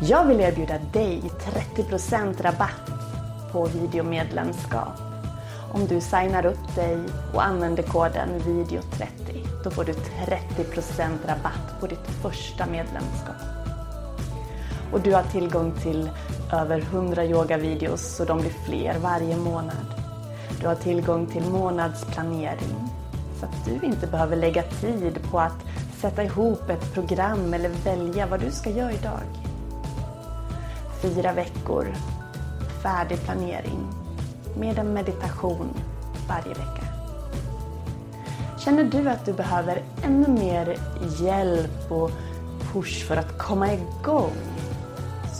Jag vill erbjuda dig 30% rabatt på videomedlemskap. Om du signar upp dig och använder koden VIDEO30 då får du 30% rabatt på ditt första medlemskap. Och du har tillgång till över 100 yogavideos så de blir fler varje månad. Du har tillgång till månadsplanering så att du inte behöver lägga tid på att sätta ihop ett program eller välja vad du ska göra idag. Fyra veckor, färdig planering med en meditation varje vecka. Känner du att du behöver ännu mer hjälp och push för att komma igång?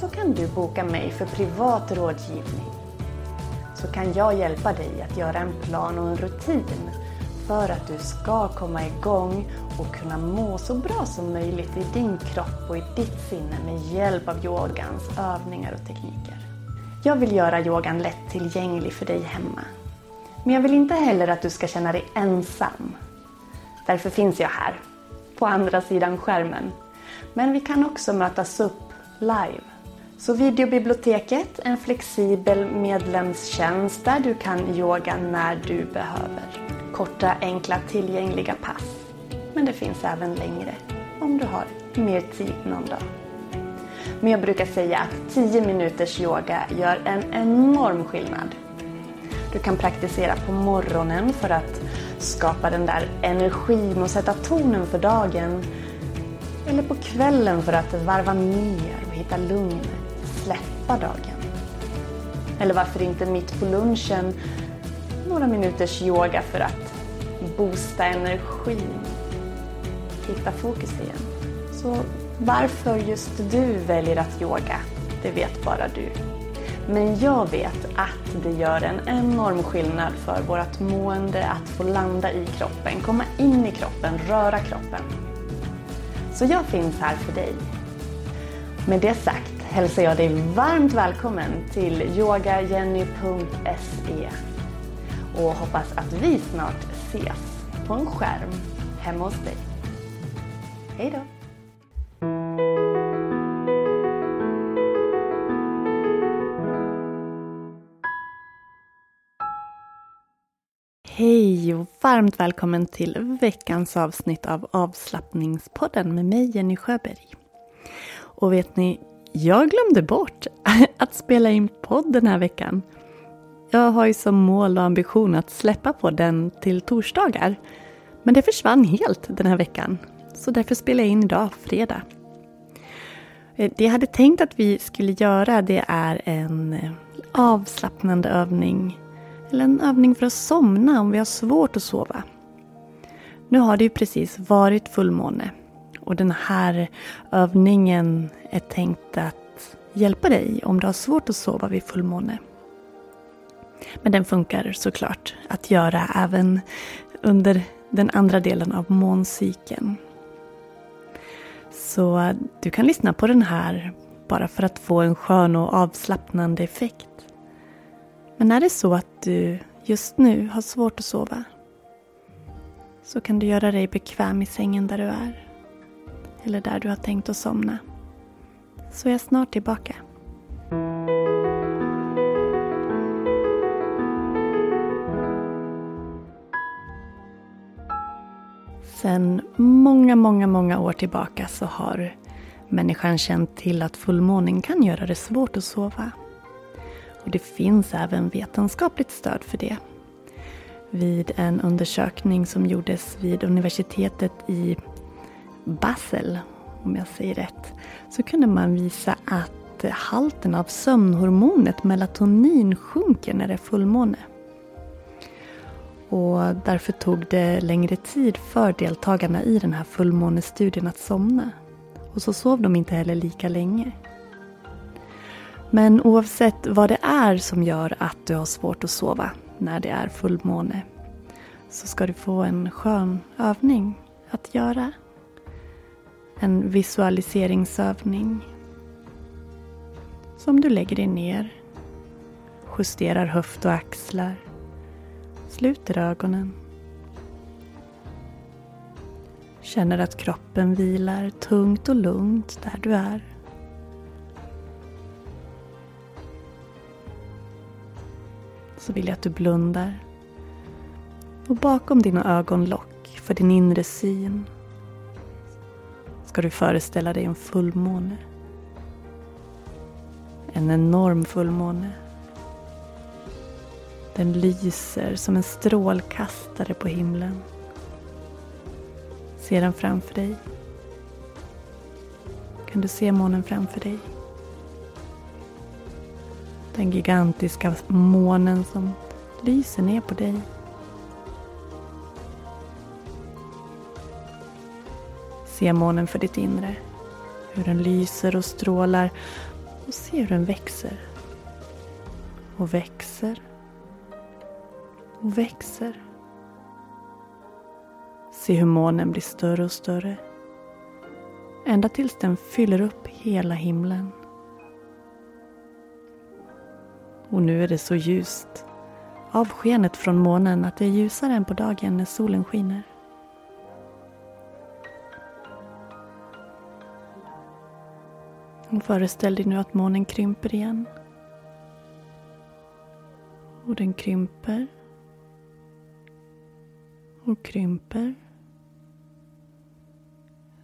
Så kan du boka mig för privat rådgivning. Så kan jag hjälpa dig att göra en plan och en rutin för att du ska komma igång och kunna må så bra som möjligt i din kropp och i ditt sinne med hjälp av yogans övningar och tekniker. Jag vill göra yogan lätt tillgänglig för dig hemma. Men jag vill inte heller att du ska känna dig ensam. Därför finns jag här, på andra sidan skärmen. Men vi kan också mötas upp live. Så Videobiblioteket, en flexibel medlemstjänst där du kan yoga när du behöver. Korta, enkla, tillgängliga pass. Men det finns även längre om du har mer tid någon dag. Men jag brukar säga att 10 minuters yoga gör en enorm skillnad. Du kan praktisera på morgonen för att skapa den där energin och sätta tonen för dagen. Eller på kvällen för att varva ner och hitta lugn, släppa dagen. Eller varför inte mitt på lunchen några minuters yoga för att boosta energin. Hitta fokus igen. Så varför just du väljer att yoga, det vet bara du. Men jag vet att det gör en enorm skillnad för vårt mående att få landa i kroppen, komma in i kroppen, röra kroppen. Så jag finns här för dig. Med det sagt hälsar jag dig varmt välkommen till yogajenny.se och hoppas att vi snart ses på en skärm hemma hos dig. Hej då! Hej och varmt välkommen till veckans avsnitt av avslappningspodden med mig Jenny Sjöberg. Och vet ni, jag glömde bort att spela in podd den här veckan. Jag har ju som mål och ambition att släppa på den till torsdagar. Men det försvann helt den här veckan. Så därför spelar jag in idag, fredag. Eh, det jag hade tänkt att vi skulle göra det är en eh, avslappnande övning. Eller en övning för att somna om vi har svårt att sova. Nu har det ju precis varit fullmåne. Och den här övningen är tänkt att hjälpa dig om du har svårt att sova vid fullmåne. Men den funkar såklart att göra även under den andra delen av måncykeln. Så du kan lyssna på den här bara för att få en skön och avslappnande effekt. Men är det så att du just nu har svårt att sova så kan du göra dig bekväm i sängen där du är. Eller där du har tänkt att somna. Så är jag snart tillbaka. Sen många, många, många år tillbaka så har människan känt till att fullmånen kan göra det svårt att sova. Och det finns även vetenskapligt stöd för det. Vid en undersökning som gjordes vid universitetet i Basel, om jag säger rätt, så kunde man visa att halten av sömnhormonet melatonin sjunker när det är fullmåne. Och därför tog det längre tid för deltagarna i den här fullmånestudien att somna. Och så sov de inte heller lika länge. Men oavsett vad det är som gör att du har svårt att sova när det är fullmåne så ska du få en skön övning att göra. En visualiseringsövning som du lägger dig ner, justerar höft och axlar, sluter ögonen. Känner att kroppen vilar tungt och lugnt där du är. så vill jag att du blundar. Och bakom dina ögonlock, för din inre syn, ska du föreställa dig en fullmåne. En enorm fullmåne. Den lyser som en strålkastare på himlen. Se den framför dig. Kan du se månen framför dig? Den gigantiska månen som lyser ner på dig. Se månen för ditt inre. Hur den lyser och strålar och se hur den växer. Och växer. Och växer. Se hur månen blir större och större. Ända tills den fyller upp hela himlen. Och nu är det så ljust av skenet från månen att det är ljusare än på dagen när solen skiner. Och föreställ dig nu att månen krymper igen. Och den krymper. Och krymper.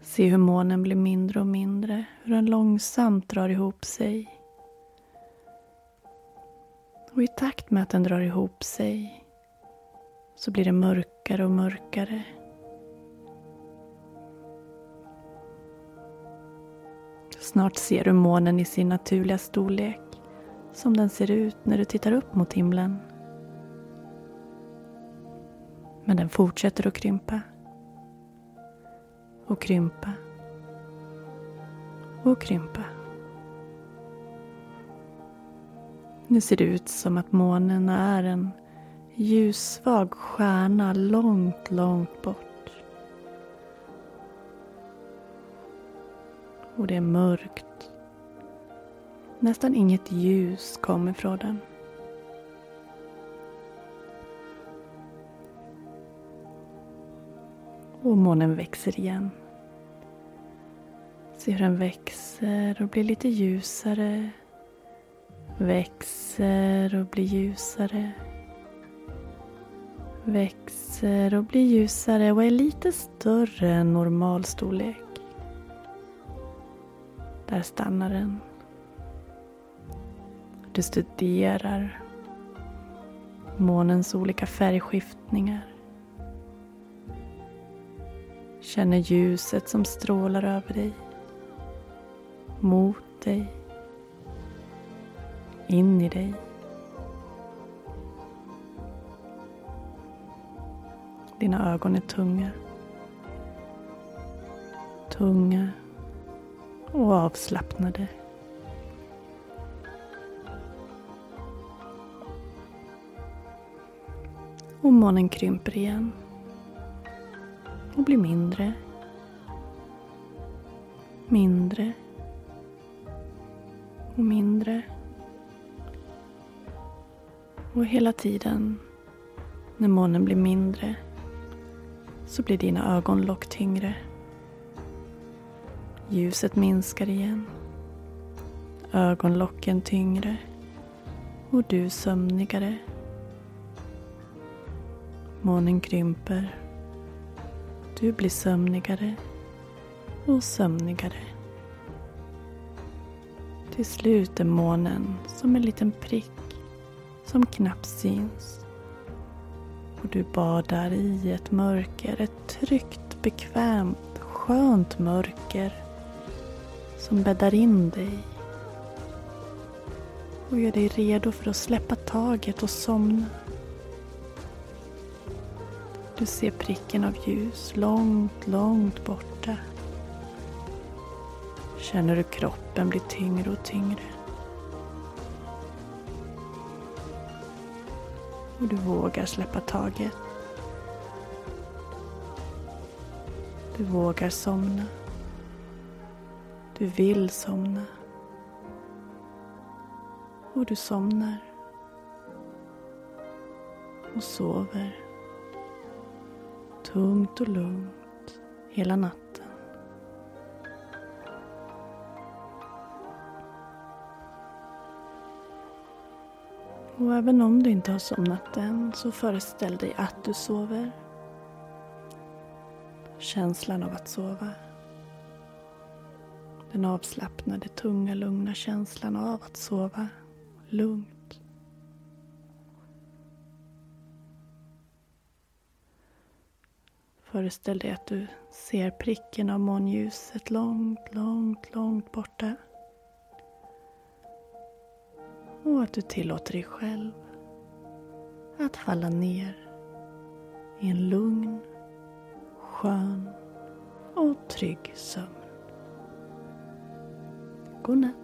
Se hur månen blir mindre och mindre, hur den långsamt drar ihop sig och i takt med att den drar ihop sig så blir det mörkare och mörkare. Snart ser du månen i sin naturliga storlek som den ser ut när du tittar upp mot himlen. Men den fortsätter att krympa. Och krympa. Och krympa. Nu ser det ut som att månen är en ljussvag stjärna långt, långt bort. Och det är mörkt. Nästan inget ljus kommer från den. Och månen växer igen. Se hur den växer och blir lite ljusare Växer och blir ljusare. Växer och blir ljusare och är lite större än normal storlek. Där stannar den. Du studerar månens olika färgskiftningar. Känner ljuset som strålar över dig. Mot dig in i dig. Dina ögon är tunga. Tunga och avslappnade. Och månen krymper igen. Och blir mindre. Mindre. Och mindre. Och hela tiden när månen blir mindre så blir dina ögonlock tyngre. Ljuset minskar igen. Ögonlocken tyngre och du sömnigare. Månen krymper. Du blir sömnigare och sömnigare. Till slut är månen som en liten prick som knappt syns. Och du badar i ett mörker, ett tryggt, bekvämt, skönt mörker som bäddar in dig och gör dig redo för att släppa taget och somna. Du ser pricken av ljus långt, långt borta. Känner du kroppen bli tyngre och tyngre. Och du vågar släppa taget. Du vågar somna. Du vill somna. Och du somnar. Och sover. Tungt och lugnt hela natten. Och även om du inte har somnat än så föreställ dig att du sover. Känslan av att sova. Den avslappnade, tunga, lugna känslan av att sova lugnt. Föreställ dig att du ser pricken av månljuset långt, långt, långt borta. Och att du tillåter dig själv att falla ner i en lugn, skön och trygg sömn. Godnatt.